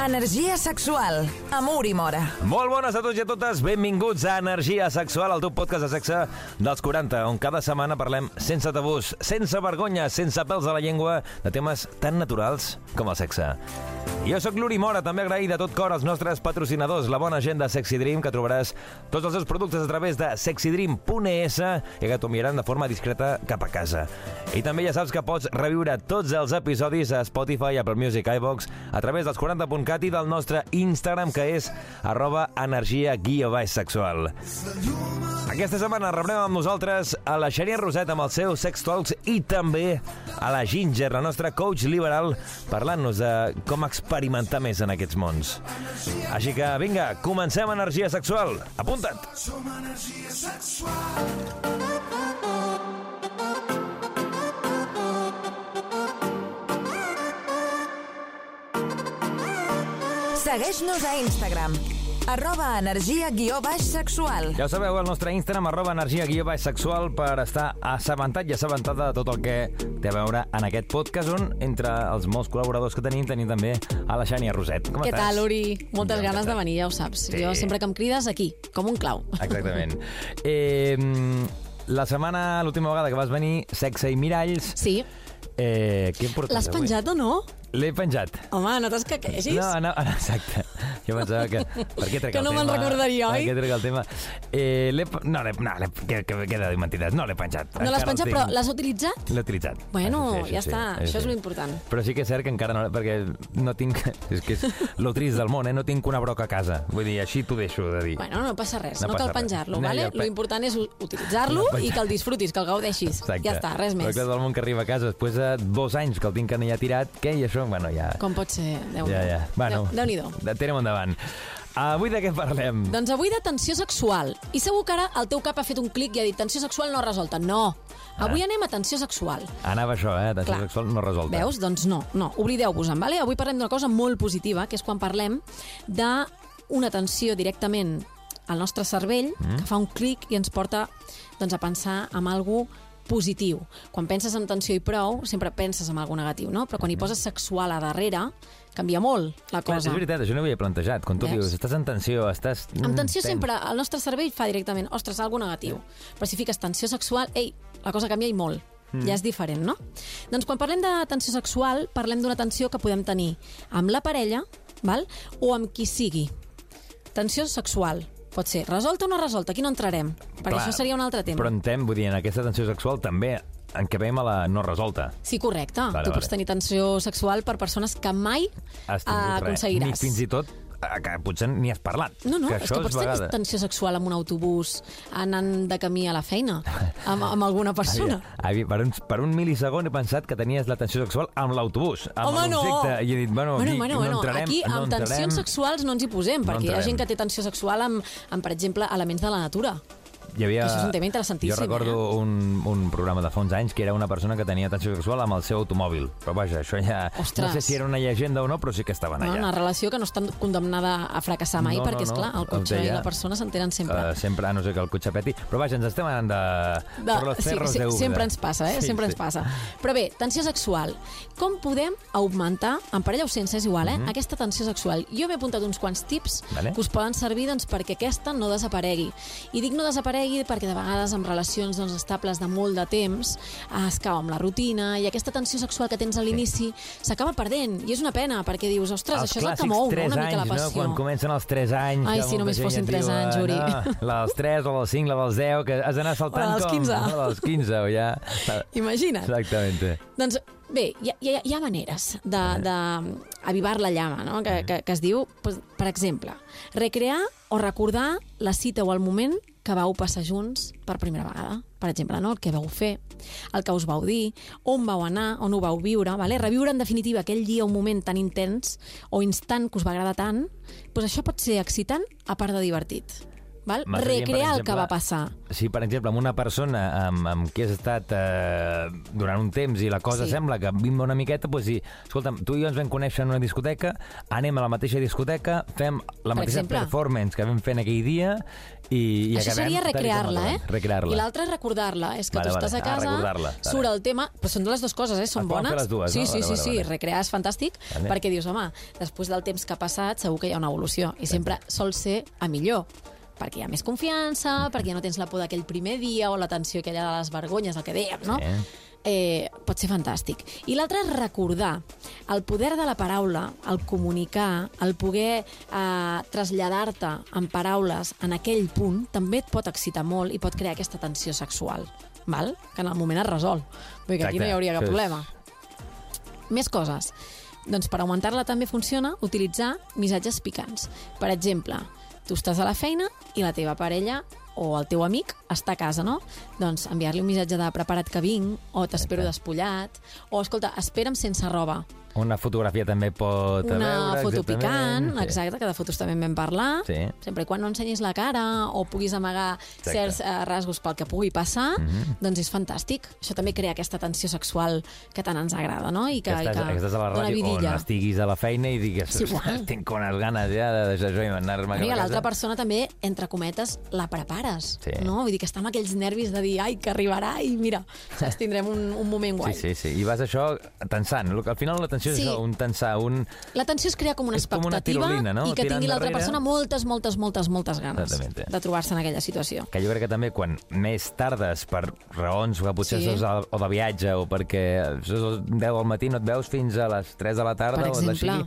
Energia sexual, amor i mora. Molt bones a tots i a totes, benvinguts a Energia Sexual, el teu podcast de sexe dels 40, on cada setmana parlem sense tabús, sense vergonya, sense pèls a la llengua, de temes tan naturals com el sexe. Jo sóc l'Uri Mora, també agraït de tot cor als nostres patrocinadors, la bona gent de Sexy Dream, que trobaràs tots els seus productes a través de sexydream.es i que t'ho enviaran de forma discreta cap a casa. I també ja saps que pots reviure tots els episodis a Spotify, Apple Music, iVox, a través dels 40.cat i del nostre Instagram, que és arroba energia guió baix sexual. Aquesta setmana rebrem amb nosaltres a la Xènia Roset amb els seus sex talks i també a la Ginger, la nostra coach liberal, parlant-nos de com experimentar més en aquests mons. Així que, vinga, comencem Energia Sexual. Apunta't! som energia sexual Segueix-nos a Instagram, arroba energia guió baix sexual. Ja ho sabeu, el nostre Instagram, arroba energia guió baix sexual, per estar assabentat i assabentada de tot el que té a veure en aquest podcast, on entre els molts col·laboradors que tenim, tenim també a la Xènia Roset. Com Què estàs? tal, Uri? Moltes Ja, ganes de venir, ja ho saps. Sí. Jo sempre que em crides, aquí, com un clau. Exactament. Eh, la setmana, l'última vegada que vas venir, sexe i miralls, Sí. eh, què L'has avui? penjat o no? L'he penjat. Home, no t'escaquegis? No, no, exacte. Jo pensava que... Per què trec Que el no me'n recordaria, oi? Per què trec el tema? Eh. No. No. Que, que, que he de mentides. No l'he penjat. No l'has el penjat, però l'has utilitzat? L'he utilitzat. Bueno, Això sí, ja això està. sí, Això és l'important. Però sí que és cert que encara no... Perquè no tinc... És que és lo trist del món, eh? No tinc una broca a casa. Vull dir, així t'ho deixo de dir. Bueno, no passa res, No no, cal penjar-lo, No, vale? Lo important és utilitzar-lo No, i que el disfrutis, que el gaudeixis. Exacte. Ja està, res més. que del món que arriba a casa després de dos anys que el tinc allà tirat, què? I això, bueno, ja... Com pot ser? déu Ja, ja. Bueno, déu nhi de- Tirem endavant. Avui de què parlem? Doncs avui de tensió sexual. I segur que ara el teu cap ha fet un clic i ha dit tensió sexual no resolta. No. Avui Ah. anem a tensió sexual. Anava això, eh? Tensió Clar. sexual no resolta. Veus? Doncs no, no. Oblideu-vos-en, vale? Avui parlem d'una cosa molt positiva, que és quan parlem d'una tensió directament al nostre cervell, mm. que fa un clic i ens porta doncs, a pensar en algú positiu. Quan penses en tensió i prou, sempre penses en algú negatiu, no? Però quan hi poses sexual a darrere, canvia molt la Mm. Clar, cosa. és veritat, això no ho havia plantejat. Quan tu Veus? dius, estàs en tensió, estàs... Amb tensió tens. sempre, el nostre cervell fa directament, ostres, algo negatiu. Però si fiques tensió sexual, ei, la cosa canvia i molt. Mm. Ja és diferent, no? Doncs quan parlem de tensió sexual, parlem d'una tensió que podem tenir amb la parella, val? o amb qui sigui. Tensió sexual. Pot ser resolta o no resolta, aquí no entrarem, perquè Clar, això seria un altre tema. Però entrem, vull dir, en aquesta tensió sexual també en què veiem a la no resolta. Sí, correcte. Vale, tu vale. pots tenir tensió sexual per persones que mai eh, res. aconseguiràs. Ni fins i tot que potser ni has parlat. No, no, que és que pots tenir vegada- tensió sexual amb un autobús anant de camí a la feina, amb, amb alguna persona. Havia, per, un, per un milisegon he pensat que tenies la tensió sexual amb l'autobús, amb Home, no! l'objecte, i he dit, bueno, bueno, aquí bueno, no entrarem, aquí no amb entrarem. tensions sexuals no ens hi posem, No perquè hi ha gent que té tensió sexual amb, amb per exemple, elements de la natura. Hi havia, Això és un tema interessantíssim, Jo recordo eh? un, un programa de fa uns anys que era una persona que tenia tensió sexual amb el seu automòbil. Però vaja, això ja... Ostres. No sé si era una llegenda o no, però sí que estaven No? allà. Una relació que no està condemnada a fracassar mai, No, perquè, no, és clar no, el cotxe deia, i la persona s'entenen sempre. Uh, sempre, a no ser que el cotxe peti. Però vaja, ens estem anant de... De, per los sí, cerros sí, de sempre ens passa, eh? Sí, sempre sí. ens passa. Però bé, tensió sexual. Com podem augmentar, en parella o sense, és igual, eh? Aquesta tensió sexual. Jo m'he apuntat uns quants tips. Vale. que us poden servir doncs, perquè aquesta no desaparegui. I dic no desaparegui perquè de vegades en relacions doncs, estables de molt de temps es cau amb la rutina i aquesta tensió sexual que tens a l'inici s'acaba perdent. I és una pena perquè dius, ostres, els això és el que mou no? 3 una mica la passió. no? Quan comencen els 3 anys... Ai, si només fossin et tres diu, anys, Uri. No, la dels 3, la dels 5, la dels 10, que has d'anar saltant O la dels com... 15. No, la dels 15, o ja... Imagina't. Exactament. Doncs bé, hi ha, hi ha, hi ha maneres d'avivar la llama, no? que, que, que es diu, pues, per exemple, recrear o recordar la cita o el moment que vau passar junts per primera vegada. Per exemple, no? el que vau fer, el que us vau dir, on vau anar, on ho vau viure, vale? reviure en definitiva aquell dia o moment tan intens o instant que us va agradar tant, doncs això pot ser excitant a part de divertit. Val? Recrear el que va passar. Si, per exemple, amb una persona amb, amb qui has estat eh, durant un temps i la cosa Sí. sembla que bimba una miqueta, doncs dir, escolta'm, tu i jo ens vam conèixer en una discoteca, anem a la mateixa discoteca, fem la Per mateixa exemple. performance que vam fer aquell dia i, i Això acabem... seria recrear-la, eh? Recrear-la. I l'altra és recordar-la. És que Vale, tu vale. estàs a Ah, casa, surt Vale. el tema... Però són de les dues coses, eh? Són poden bones. les dues, sí, no? sí, Vale, sí, vale, sí. vale. Recrear és fantàstic Vale. perquè dius, home, després del temps que ha passat segur que hi ha una evolució. I sempre sol ser a millor perquè hi ha més confiança, perquè no tens la por d'aquell primer dia o la tensió aquella de les vergonyes, el que dèiem, no? Sí. eh, pot ser fantàstic. I l'altre és recordar el poder de la paraula, el comunicar, el poder eh, traslladar-te en paraules en aquell punt, també et pot excitar molt i pot crear aquesta tensió sexual, val? que en el moment es resol, perquè aquí no hi hauria cap problema. Més coses. Doncs per augmentar-la també funciona utilitzar missatges picants. Per exemple, tu estàs a la feina i la teva parella o el teu amic està a casa, no? Doncs enviar-li un missatge de prepara't que vinc, o t'espero despullat, o escolta, espera'm sense roba. Una fotografia també pot Una veure, foto exactament. picant, exacte, que de fotos també en vam parlar. Sí. Sempre quan no ensenyis la cara o puguis amagar Exacte. certs eh, rasgos pel que pugui passar, Mhm. doncs és fantàstic. Això també crea aquesta tensió sexual que tant ens agrada, no? I que, que estàs, i que, que estàs a la ràdio on estiguis a la feina i digues, Sí, igual. "Ostres, tinc unes ganes ja de deixar això i anar-me a l'altra casa. persona també, entre cometes, la prepares, Sí. no? Vull dir que està amb aquells nervis de dir, ai, que arribarà, i mira, saps, tindrem un, un moment guai. Sí, sí, sí. I vas això tensant. Al final l'atenció Sí. és un tensar, un... La tensió es crea com una És com una expectativa tirolina, no? i que Tirant tingui l'altra persona moltes, moltes, moltes, moltes ganes Exactament. de trobar-se en aquella situació. Que jo crec que també quan més tardes per raons que potser Sí. estàs o de viatge o perquè sos 10 al matí no et veus fins a les 3 de la tarda Per o exemple. sigui,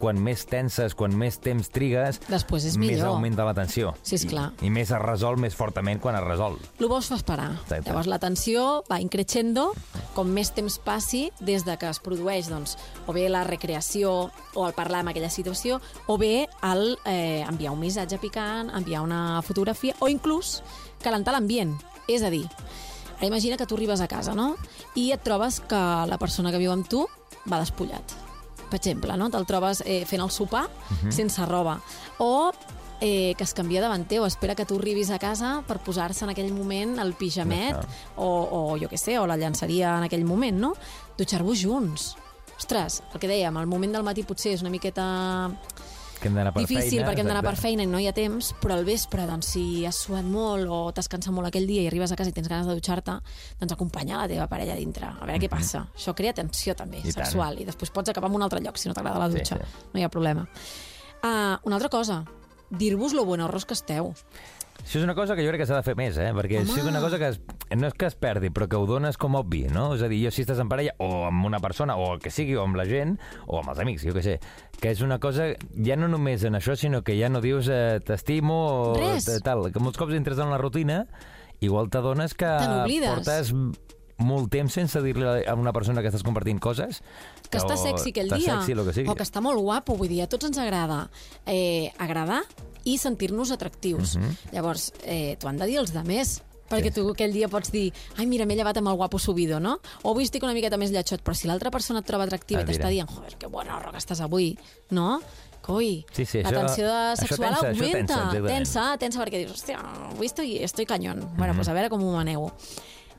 quan més tenses, quan més temps trigues, Després és més millor. augmenta la tensió. Sí, esclar. I, I més es resol més fortament quan es resol. El bo es fa esperar. Exacte. Llavors la tensió va increixendo com més temps passi des de que es produeix doncs, o bé la recreació o el parlar en aquella situació o bé el eh, enviar un missatge picant, enviar una fotografia o inclús calentar l'ambient. És a dir, imagina que tu arribes a casa no? i et trobes que la persona que viu amb tu va despullat. Per exemple, no? te'l trobes eh, fent el sopar sense roba. O eh, que es canvia davant teu, espera que tu arribis a casa per posar-se en aquell moment el pijamet o, o jo què sé, o la llançaria en aquell moment, no? Dutxar-vos junts. Ostres, el que dèiem, el moment del matí potser és una miqueta Que hem d'anar per difícil feina. perquè hem d'anar per feina i no hi ha temps, però al vespre, doncs, si has suat molt o t'has cansat molt aquell dia i arribes a casa i tens ganes de dutxar-te, doncs acompanya la teva parella a dintre, a veure què passa. Això crea tensió també, Mhm. I tant. sexual, i després pots acabar en un altre lloc si no t'agrada la Sí, dutxa. sí. No hi ha problema. Uh, una altra cosa, dir-vos lo buenos que esteu. Això és una cosa que jo crec que s'ha de fer més, eh? Perquè Home. Home. és una cosa que es, no és que es perdi, però que ho dones com obvi, no? És a dir, jo si estàs en parella, o amb una persona, o el que sigui, o amb la gent, o amb els amics, jo què sé, que és una cosa, ja no només en això, sinó que ja no dius eh, t'estimo o Res. tal, que molts cops entres en la rutina, igual t'adones que portes molt temps sense dir-li a una persona que estàs compartint coses. Que està sexy aquell dia, sexy, que sigui. o que està molt guapo, vull dir, a tots ens agrada eh, agradar i sentir-nos atractius. Llavors, eh, t'ho han de dir els de més, perquè tu aquell dia pots dir ai, mira, m'he llevat amb el guapo subido, no? O avui estic una miqueta més lletxot, però si l'altra persona et troba atractiva Et i t'està dient, joder, que bona horra que estàs avui, no? Coi, Sí, sí, la tensió sexual tensa, això augmenta, tensa, tensa, tensa, perquè dius, hòstia, avui estoy, estoy cañón. Bueno, Mhm. pues a veure com ho manego.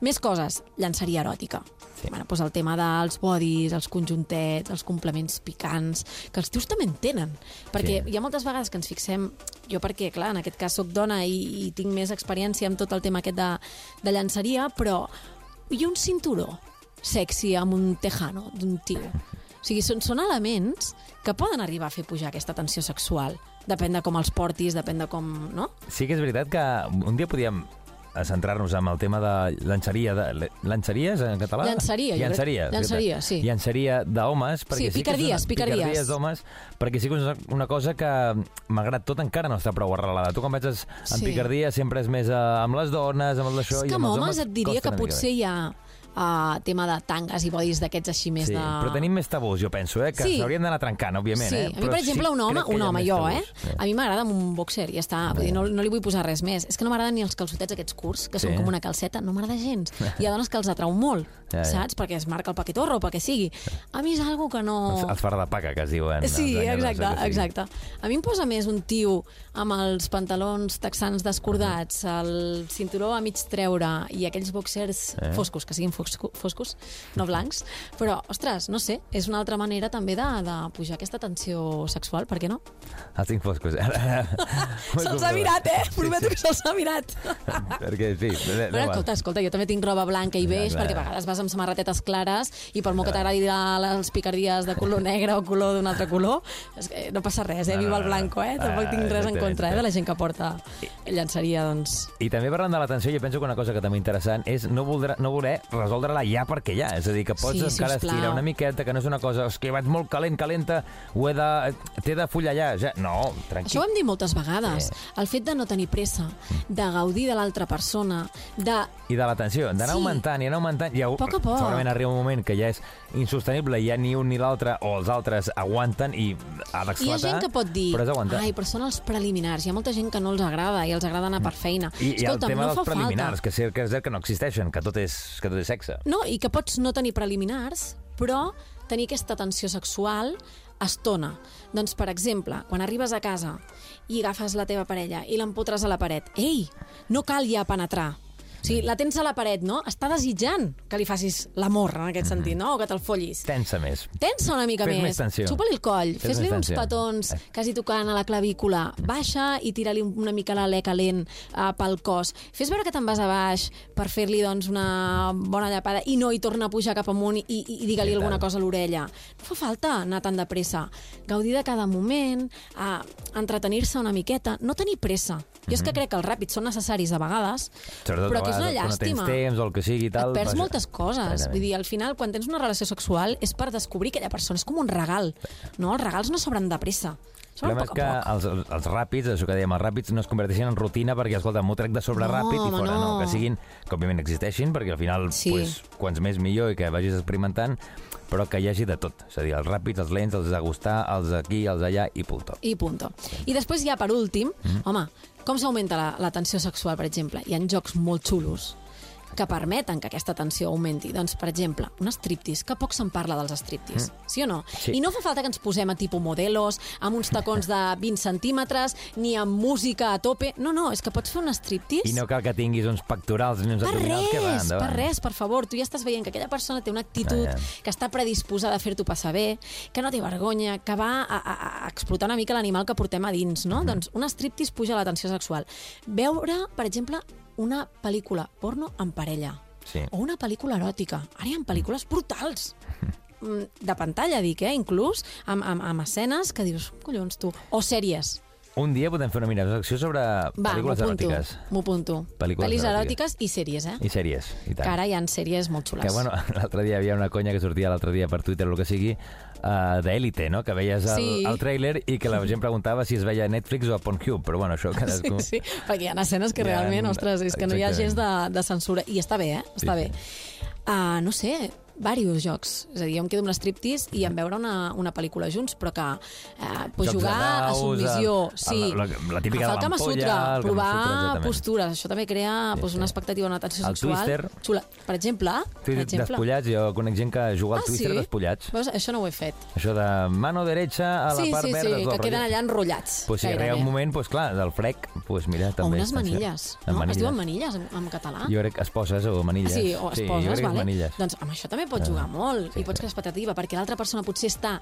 Més coses, llançaria eròtica. Sí. Bueno, doncs el tema dels bodis, els conjuntets, els complements picants, que els tios també en tenen. Perquè Sí. hi ha moltes vegades que ens fixem, jo perquè, clar, en aquest cas sóc dona i, i tinc més experiència amb tot el tema aquest de, de llançaria, però i un cinturó sexy amb un tejano d'un tio. O sigui, són, són elements que poden arribar a fer pujar aquesta tensió sexual. Depèn de com els portis, depèn de com... No? Sí que és veritat que un dia podíem a centrar-nos en el tema de llançaria de, llançaries en català? Llançaria, llançaria, Llançaria, sí. Llançaria d'homes Sí, sí, picardies, una, picardies. picardies d'homes perquè sí que és una- cosa que malgrat tot encara no està prou arrelada tu quan veig en Sí. picardia sempre és més eh, amb les dones amb el d'això És i que amb amb els homes et diria que potser hi ha uh, tema de tangues i bodis d'aquests així més Sí, de... però tenim més tabús, jo penso, eh, que Sí. s'haurien d'anar trencant, òbviament. Sí, eh? a mi, per exemple, sí un home, un home, jo, tabús. eh? Sí. A mi m'agrada un boxer, i ja està. Vull dir, no, no li vull posar res més. És que no m'agraden ni els calçotets aquests curts, que són Sí. com una calceta, no m'agrada gens. Hi ha dones que els atrau molt. Ja, ja. saps? Perquè es marca el paquetorro, pel que sigui. A mi és algo que no... Els, els farà de paca, que es diuen. Sí, exacte, o que sigui. exacte. A mi em posa més un tio amb els pantalons texans descordats, el cinturó a mig treure i aquells boxers Eh. foscos, que siguin fosco, foscos, no blancs. Però, ostres, no sé, és una altra manera també de, de pujar aquesta tensió sexual, per què no? Els tinc foscos. Se'ls ha mirat, eh? Prometo que se'ls ha mirat. Perquè, sí. Però, escolta, escolta, jo també tinc roba blanca i beix, perquè a vegades vas amb samarretetes clares i per molt que t'agradi la- les picardies de color negre o color d'un altre color, és que no passa res, eh? Viva el blanco, eh? Tampoc Ah, tinc res en contra eh? de la gent que porta llançaria, doncs... I també parlant de l'atenció, jo penso que una cosa que també interessant és no voler, no voler resoldre-la ja perquè ja. És a dir, que pots Sí, encara sisplau. estirar una miqueta, que no és una cosa, és que vaig molt calent, calenta, ho he de... T'he de follar ja. ja. No, tranquil. Això ho hem dit moltes vegades. Sí. El fet de no tenir pressa, de gaudir de l'altra persona, de... I de l'atenció, d'anar Sí. augmentant i anar augmentant. Ja, Poc a poc. Segurament arriba un moment que ja és insostenible, ja ni un ni l'altre, o els altres aguanten i ha Hi d'esclatar. ha gent que pot dir, Però ai, però són els preliminars. Hi ha molta gent que no els agrada i els agrada anar per feina. I, i el tema no dels preliminars, falta. que, és, que és cert que no existeixen, que tot és, que tot és sexe. No, i que pots no tenir preliminars, però tenir aquesta tensió sexual estona. Doncs, per exemple, quan arribes a casa i agafes la teva parella i l'empotres a la paret, ei, no cal ja penetrar. O sigui, la tens a la paret, no? Està desitjant que li facis l'amor, en aquest sentit, no? O que te'l follis. Tensa més. Tensa una mica Fes més. més tensió. Xupa-li el coll, Fes fes-li més uns petons Eh. quasi tocant a la clavícula. Baixa i tira-li una mica l'alè calent uh, pel cos. Fes veure que te'n vas a baix per fer-li doncs, una bona llapada i no hi torna a pujar cap amunt i, i, i digue-li alguna cosa a l'orella. No fa falta anar tan de pressa. Gaudir de cada moment, uh, entretenir-se una miqueta, no tenir pressa. Jo és que crec que els ràpids són necessaris a vegades, Mhm. Sobretot però a que és una quan no llàstima. tens temps o el que sigui i tal. Et perds vaja. moltes coses. Exactament. Vull dir, al final, quan tens una relació sexual, és per descobrir aquella persona. És com un regal. No? Els regals no s'obren de pressa. El problema és que els, els, ràpids, això que dèiem, els ràpids no es converteixen en rutina perquè, escolta, m'ho trec de sobre No, ràpid i fora. No. no. que siguin, que òbviament existeixin, perquè al final, Sí. pues, quants més millor i que vagis experimentant, però que hi hagi de tot. És a dir, els ràpids, els lents, els de gustar, els d'aquí, els d'allà i punto. I punto. I després ja, per últim, Mm. home, com s'augmenta la, la tensió sexual, per exemple? Hi ha jocs molt xulos que permeten que aquesta tensió augmenti. Doncs, per exemple, un striptease, que poc se'n parla dels striptease, sí o no? Mm. Sí. I no fa falta que ens posem a tipus modelos, amb uns tacons de 20 centímetres, ni amb música a tope. No, no, és que pots fer un striptease... I no cal que tinguis uns pectorals ni uns abdominals que van endavant. per res, per favor. Tu ja estàs veient que aquella persona té una actitud, Ah, ja. que està predisposada a fer-t'ho passar bé, que no té vergonya, que va a, a, a explotar una mica l'animal que portem a dins, no? Doncs un striptease puja la tensió sexual. Veure, per exemple, una pel·lícula porno en parella. Sí. O una pel·lícula eròtica. Ara hi ha pel·lícules brutals. Mm, De pantalla, dic, eh? Inclús amb, amb, amb escenes que dius, collons, tu. O sèries. Un dia podem fer una mini secció sobre Va, pel·lícules eròtiques. M'ho apunto. Pel·lícules Pel·lis eròtiques. i sèries, eh? I sèries, i tant. Que ara hi ha sèries molt xules. Que, bueno, l'altre dia hi havia una conya que sortia l'altre dia per Twitter o el que sigui, uh, d'Elite, no? Que veies el, Sí. el tràiler i que la gent preguntava si es veia a Netflix o a Pornhub, però bueno, això cadascú... Sí, sí, perquè hi ha escenes que ha- realment, ostres, és que no hi ha gens exactament. de, de censura. I està bé, eh? Està Sí, bé. Uh, no sé, diversos jocs. És a dir, jo em quedo amb un striptease i em veure una, una pel·lícula junts, però que pues Jocs de jugar a daus, submissió, el- sí. el- la- la típica Agafar de el Kama l'ampolla, Sutra, el Kama provar Sutra, exactament. postures. Això també crea Sí, pues, sí. una expectativa, una atenció El sexual. Twister. Xula. Per exemple, per Sí, exemple. despullats, jo conec gent que juga al Ah, Twister sí? despullats. Veus? Això no ho he fet. Això de mano derecha a la sí, part sí, verda. sí, del que queden allà enrotllats. Pues si arriba un moment, pues clar, del frec, pues mira, O també... unes està- manilles, En no? Es diuen manilles en, en català? Jo crec que esposes o manilles. Ah, sí, o sí, esposes, que vale? manilles. Doncs amb això també pots jugar molt sí, i pots crear expectativa, perquè l'altra persona potser està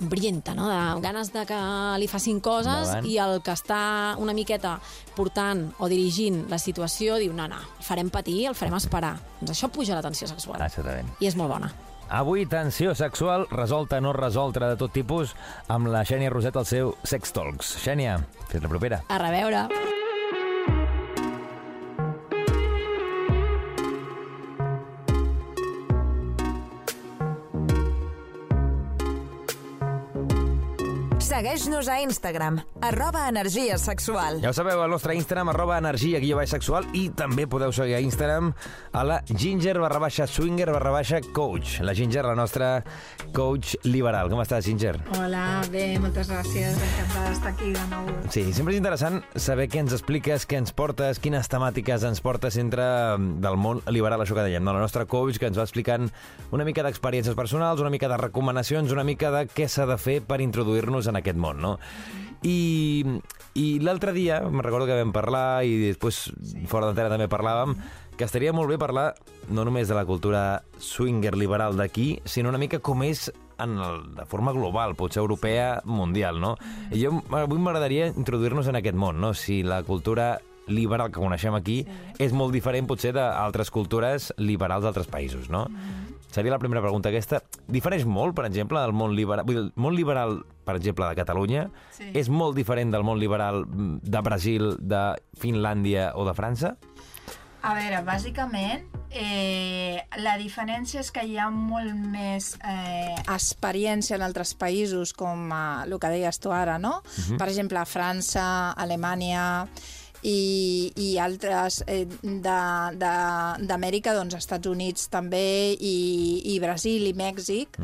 hambrienta, no? de ganes de que li facin coses Endavant. i el que està una miqueta portant o dirigint la situació diu no, no, el farem patir, el farem esperar. Doncs això puja la tensió sexual. Ah, Exactament. I és molt bona. Avui, tensió sexual, resolta, no resolta, de tot tipus, amb la Xènia Roset al seu Sex Talks. Xènia, fins la propera. A reveure. Segueix-nos a Instagram, arroba energia sexual. Ja ho sabeu, al nostre Instagram, arroba energia guió baix sexual, i també podeu seguir a Instagram a la Ginger barra baixa swinger barra baixa coach. La Ginger, la nostra coach liberal. Com estàs, Ginger? Hola, bé, moltes gràcies. Encantada d'estar aquí de nou. Sí, sempre és interessant saber què ens expliques, què ens portes, quines temàtiques ens portes entre mm, del món liberal, això que dèiem, no? la nostra coach que ens va explicant una mica d'experiències personals, una mica de recomanacions, una mica de què s'ha de fer per introduir-nos en aquest món, no? I, i l'altre dia, me'n recordo que vam parlar i després fora d'antena també parlàvem, que estaria molt bé parlar no només de la cultura swinger liberal d'aquí, sinó una mica com és en el, de forma global, potser europea, mundial, no? I jo avui m'agradaria introduir-nos en aquest món, no? Si la cultura liberal que coneixem aquí sí. és molt diferent potser d'altres cultures liberals d'altres països, no? Mm. Seria la primera pregunta aquesta. Difereix molt, per exemple, del món liberal... Vull dir, el món liberal, per exemple, de Catalunya, Sí. és molt diferent del món liberal de Brasil, de Finlàndia o de França? A veure, bàsicament, eh, la diferència és que hi ha molt més eh, experiència en altres països, com eh, el que deies tu ara, no? Per exemple, a França, Alemanya i, i altres eh, d'Amèrica, doncs Estats Units també, i, i Brasil i Mèxic,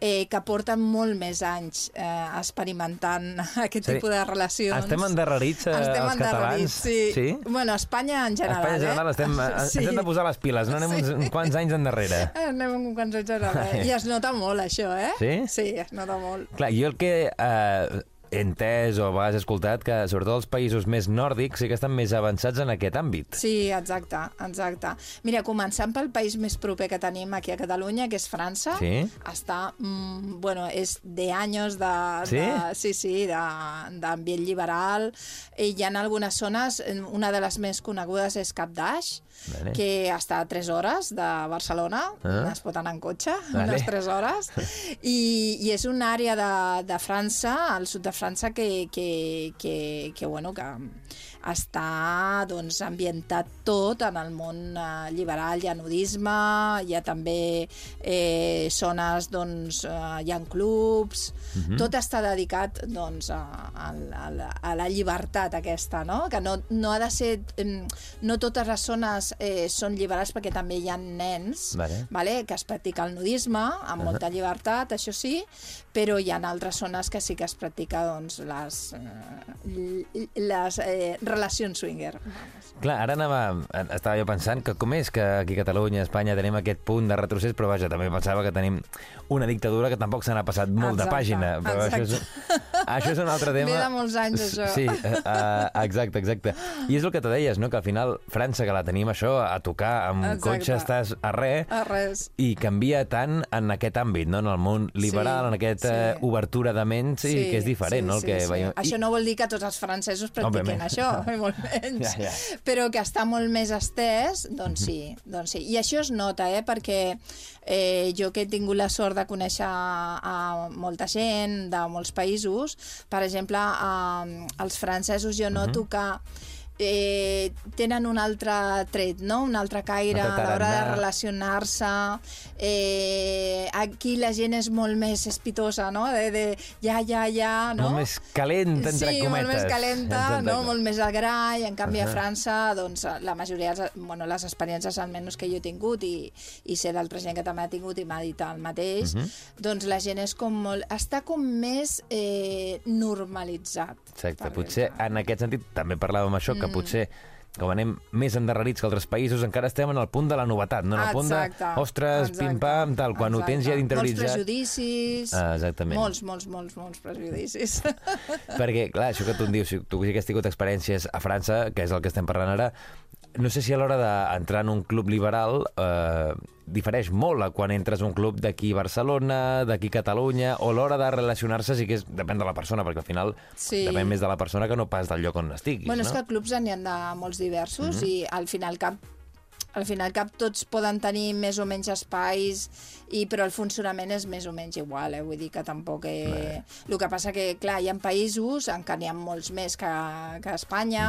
eh, que porten molt més anys eh, experimentant aquest Sí. tipus de relacions. Estem endarrerits, eh, Estem els catalans? sí. Sí? Bueno, Espanya en general, Espanya en general eh? estem, sí. Sí. ens hem de posar les piles, no anem uns, uns quants anys endarrere. Eh, Anem amb un quants anys enrere. I es nota molt, això, eh? Sí? Sí, es nota molt. Clar, jo el que eh, entès o he escoltat que sobretot els països més nòrdics sí que estan més avançats en aquest àmbit. Sí, exacte, exacte. Mira, començant pel país més proper que tenim aquí a Catalunya, que és França, Sí? està, mm, bueno, és de anys de, Sí? de, sí, sí, d'ambient liberal. I hi ha algunes zones, eh, una de les més conegudes és Cap d'Aix, Vale. que està a 3 hores de Barcelona, Ah. es pot anar en cotxe, Vale. unes 3 hores, i, i és una àrea de, de França, al sud de França, que, que, que, que, bueno, que està doncs, ambientat tot en el món eh, liberal, hi ha nudisme, hi ha també eh, zones, doncs, eh, hi ha clubs, tot està dedicat doncs, a, a, a, la, a la llibertat aquesta, no? que no, no ha de ser... em, No totes les zones eh, són liberals perquè també hi ha nens Vale. vale? que es practica el nudisme amb molta llibertat, això sí, però hi ha altres zones que sí que es practica doncs, les, eh, les eh, relacions swinger. Clar, ara anava, estava jo pensant que com és que aquí a Catalunya, a Espanya, tenim aquest punt de retrocés, però vaja, també pensava que tenim una dictadura que tampoc se n'ha passat molt de Exacte, pàgina. Però això és, això és un altre tema. Ve de molts anys, això. Sí, uh, exacte, exacte. I és el que te deies, no? que al final França, que la tenim això, a tocar, amb Exacte. cotxe estàs a res, A res. i canvia tant en aquest àmbit, no? en el món liberal, Sí, en aquesta sí. obertura de ment, sí, que és diferent, no? El que veiem. Això no vol dir que tots els francesos practiquin Òbviament. això, molt menys. Ja, ja. Però que està molt més estès, doncs sí, doncs sí. I això es nota, eh? perquè eh, jo que he tingut la sort de conèixer a molta gent de molts països, per exemple, eh, els francesos jo noto que eh, tenen un altre tret, no? un altre caire a l'hora de relacionar-se. Eh, aquí la gent és molt més espitosa, no? De, de ja, ja, ja, no? Molt més calent, entre sí, cometes. molt més calenta, no? molt més al gra, i en canvi a França, doncs, la majoria, bueno, les experiències almenys que jo he tingut i, i sé d'altra gent que també ha tingut i m'ha dit el mateix, doncs la gent és com molt... està com més eh, normalitzat. Exacte, potser en aquest sentit també parlàvem això, que potser com anem més endarrerits que altres països, encara estem en el punt de la novetat, no en el punt de, Exacte, ostres, exacte, pim-pam, tal, quan ho tens ja exacte. interioritzat... Molts prejudicis... Ah, exactament. Molts, molts, molts, molts prejudicis. Perquè, clar, això que tu em dius, si tu sí que has tingut experiències a França, que és el que estem parlant ara, no sé si a l'hora d'entrar en un club liberal eh, difereix molt a quan entres a un club d'aquí Barcelona, d'aquí Catalunya, o a l'hora de relacionar-se sí que és, depèn de la persona, perquè al final Sí. depèn més de la persona que no pas del lloc on estiguis, Bueno, no? és que clubs n'hi ha de molts diversos i al final cap al final cap tots poden tenir més o menys espais, i, però el funcionament és més o menys igual, eh? vull dir que tampoc... Eh... El que passa que, clar, hi ha països en què n'hi ha molts més que, que a Espanya,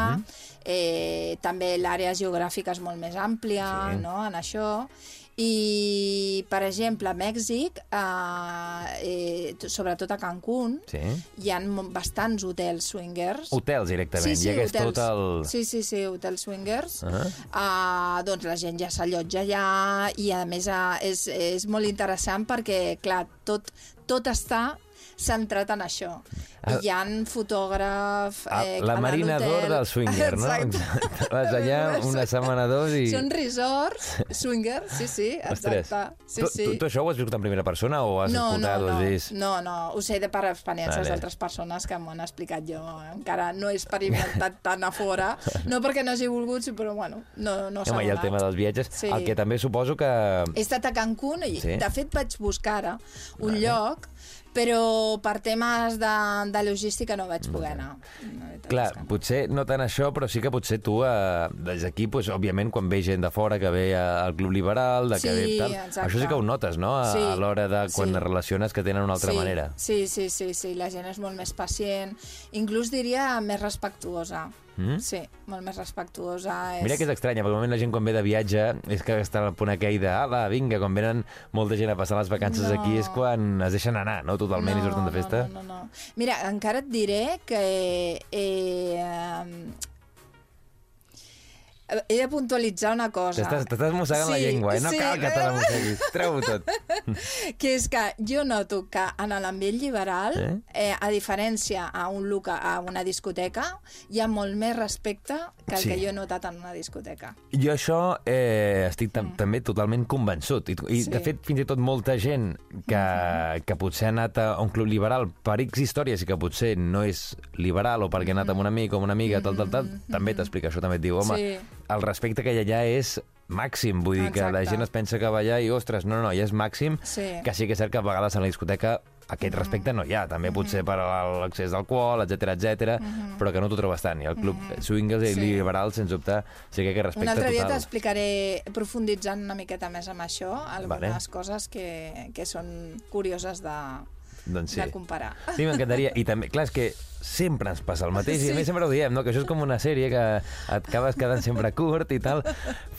eh, també l'àrea geogràfica és molt més àmplia Sí. no? en això, I, per exemple, a Mèxic, eh, eh, sobretot a Cancún, Sí. hi ha bastants hotels swingers. Hotels, directament. I aquest tot el... Sí, sí, sí, hotels swingers. Uh, doncs la gent ja s'allotja allà i, a més, uh, és, és molt interessant perquè, clar, tot, tot està centrat en això. Ah. Hi ha fotògraf... Ah, Eh, la Marina d'Or del swinger, no? Exacte. Vas allà una setmana, dos i... Són resorts, swingers, sí, sí, Ostres. exacte. Sí, sí. tu, tu això ho has viscut en primera persona o has no, escoltat no, o no, has vist? no, no, ho sé de per experiències Vale. d'altres persones que m'ho han explicat jo. Encara no he experimentat tant a fora, no perquè no hagi volgut, però bueno, no, no s'ha Home, ha el tema dels viatges, Sí. el que també suposo que... He estat a Cancún i, Sí? de fet, vaig buscar ara un lloc, però per temes de, de logística no vaig poder anar. Veritat Clar, no. potser no tant això, però sí que potser tu, eh, des d'aquí, pues, òbviament, quan ve gent de fora que ve al Club Liberal, de que Sí, ve tal, exacte. això sí que ho notes, no?, a, Sí, a l'hora de quan sí. es relaciones que tenen una altra sí, manera. Sí, sí, sí, sí, la gent és molt més pacient, inclús diria més respectuosa. Mm? Sí, molt més respectuosa. És... Mira que és estranya, perquè normalment la gent quan ve de viatge és que està al punt aquell de ala, vinga, quan venen molta gent a passar les vacances No. aquí és quan es deixen anar, no?, totalment, i surten de festa. No, no, no, no. Mira, encara et diré que eh, eh, he de puntualitzar una cosa. T'estàs mossegant la Sí, llengua, eh? No sí. cal que te la mosseguis. Treu-ho tot. que és que jo noto que en l'ambient liberal, Eh? eh, a diferència a un loca, a una discoteca, hi ha molt més respecte que el Sí. que jo he notat en una discoteca. Jo això eh, estic tam també totalment convençut. I, i Sí. de fet, fins i tot molta gent que, que potser ha anat a un club liberal per X històries i que potser no és liberal o perquè ha anat amb un amic o una amiga, tal, tal, tal, també t'explica això, també et diu, home, Sí. El respecte que hi ha allà és màxim, vull dir que la Exacte. gent es pensa que va allà i, ostres, no, no, ja és màxim, Sí. que sí que és cert que a vegades a la discoteca aquest respecte no hi ha, també potser per l'accés d'alcohol, etc etc, però que no t'ho trobes tant. I el club swingers i Sí. liberal, sens dubte, sí que hi ha Un respecte altre dia total. t'explicaré, profunditzant una miqueta més amb això, algunes Vale. coses que, que són curioses de, Doncs sí. de comparar. Sí, m'encantaria. I també, clar, és que sempre ens passa el mateix, sí. i a més sempre ho diem, no? que això és com una sèrie que et acabes quedant sempre curt i tal,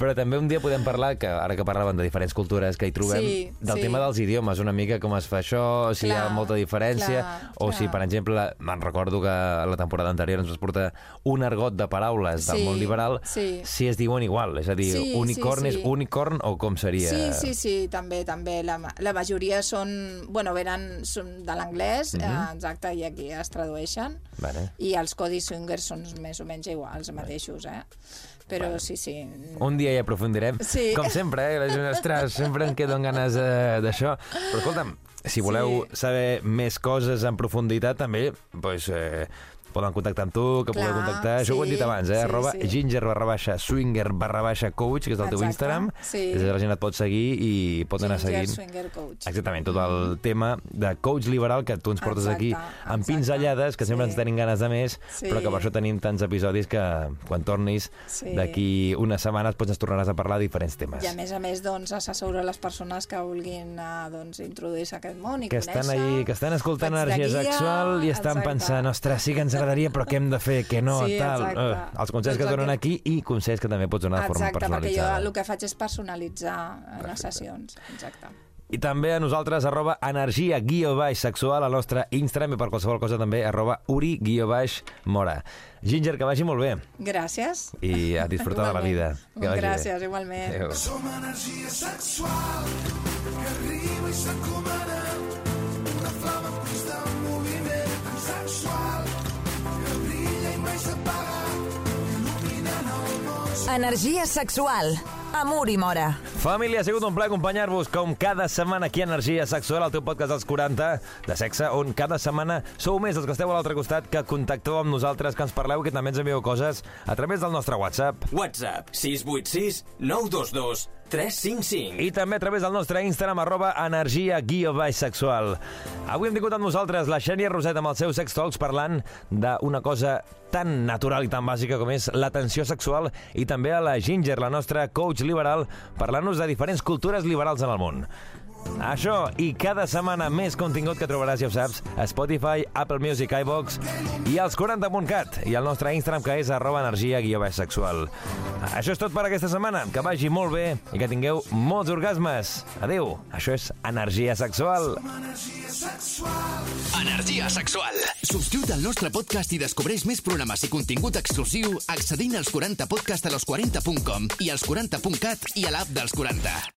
però també un dia podem parlar, que ara que parlaven de diferents cultures que hi trobem, Sí, del sí. tema dels idiomes, una mica com es fa això, si hi ha Clar, molta diferència, clar, o si, clar. per exemple, me'n recordo que la temporada anterior ens vas portar un argot de paraules del Sí, món liberal, sí. si es diuen igual, és a dir, Sí, unicorn sí, és sí. unicorn o com seria? Sí, sí, sí, també, també. La, la majoria són, bueno, venen són de l'anglès, eh, exacte, i aquí es tradueixen. Vale. I els codis swingers són més o menys iguals, mateixos, eh? Però sí, sí. Un dia hi aprofundirem. Sí. Com sempre, eh? La gent, ostres, sempre em quedo amb ganes eh, d'això. Però escolta'm, si voleu Sí. saber més coses en profunditat, també, doncs, eh, poden contactar amb tu, que Clar, podeu contactar, això ho hem sí, dit abans, eh? sí, arroba sí. ginger barra baixa swinger barra baixa coach, que és el teu Exacte, Instagram. sí. Des de la gent et pot seguir i pot anar Ginger seguint. Swinger Coach. Exactament, tot el tema de coach liberal que tu ens portes Exacte, aquí amb exacte. pinzellades, que sempre Sí. ens tenim ganes de més, Sí. però que per això tenim tants episodis que quan tornis Sí. d'aquí unes setmanes pots ens tornaràs a parlar de diferents temes. I a més a més, doncs, assessora les persones que vulguin eh, doncs, introduir-se a aquest món i que estan conèixer. allí, que estan escoltant energia sexual i estan exacte. pensant, ostres, sí que ens agradaria, però què hem de fer, què no, Sí, tal. exacte. Eh, els consells que donen aquí i consells que també pots donar de forma Exacte, perquè jo personalitzada. el que faig és personalitzar en les sessions. Exacte. I també a nosaltres, arroba energia guió baix sexual al nostre Instagram i per qualsevol cosa també arroba uri guió baix mora. Ginger, que vagi molt bé Gràcies. i a disfrutar de la vida. Que vagi Gràcies, bé. igualment. Adéu. Som energia sexual que arriba i s'encomana Energia sexual. Amor i mora. Família, ha sigut un plaer acompanyar-vos com cada setmana aquí a Energia Sexual, el teu podcast dels 40 de sexe, on cada setmana sou més els que esteu a l'altre costat, que contacteu amb nosaltres, que ens parleu i que també ens envieu coses a través del nostre WhatsApp. WhatsApp 686 922 355. I també a través del nostre Instagram, arroba energia guió baix sexual. Avui hem tingut amb nosaltres la Xènia Roset amb els seus sex talks parlant d'una cosa tan natural i tan bàsica com és l'atenció sexual i també a la Ginger, la nostra coach liberal, parlant-nos de diferents cultures liberals en el món. Això i cada setmana més contingut que trobaràs, ja ho saps, a Spotify, Apple Music, iVox i als 40.cat i al nostre Instagram que és arroba energia guió sexual. Això és tot per aquesta setmana. Que vagi molt bé i que tingueu molts orgasmes. Adeu. Això és energia sexual. Energia sexual. Subscriu't al nostre podcast i descobreix més programes i contingut exclusiu accedint als 40podcast a los40.com i als 40.cat i a l'app dels 40.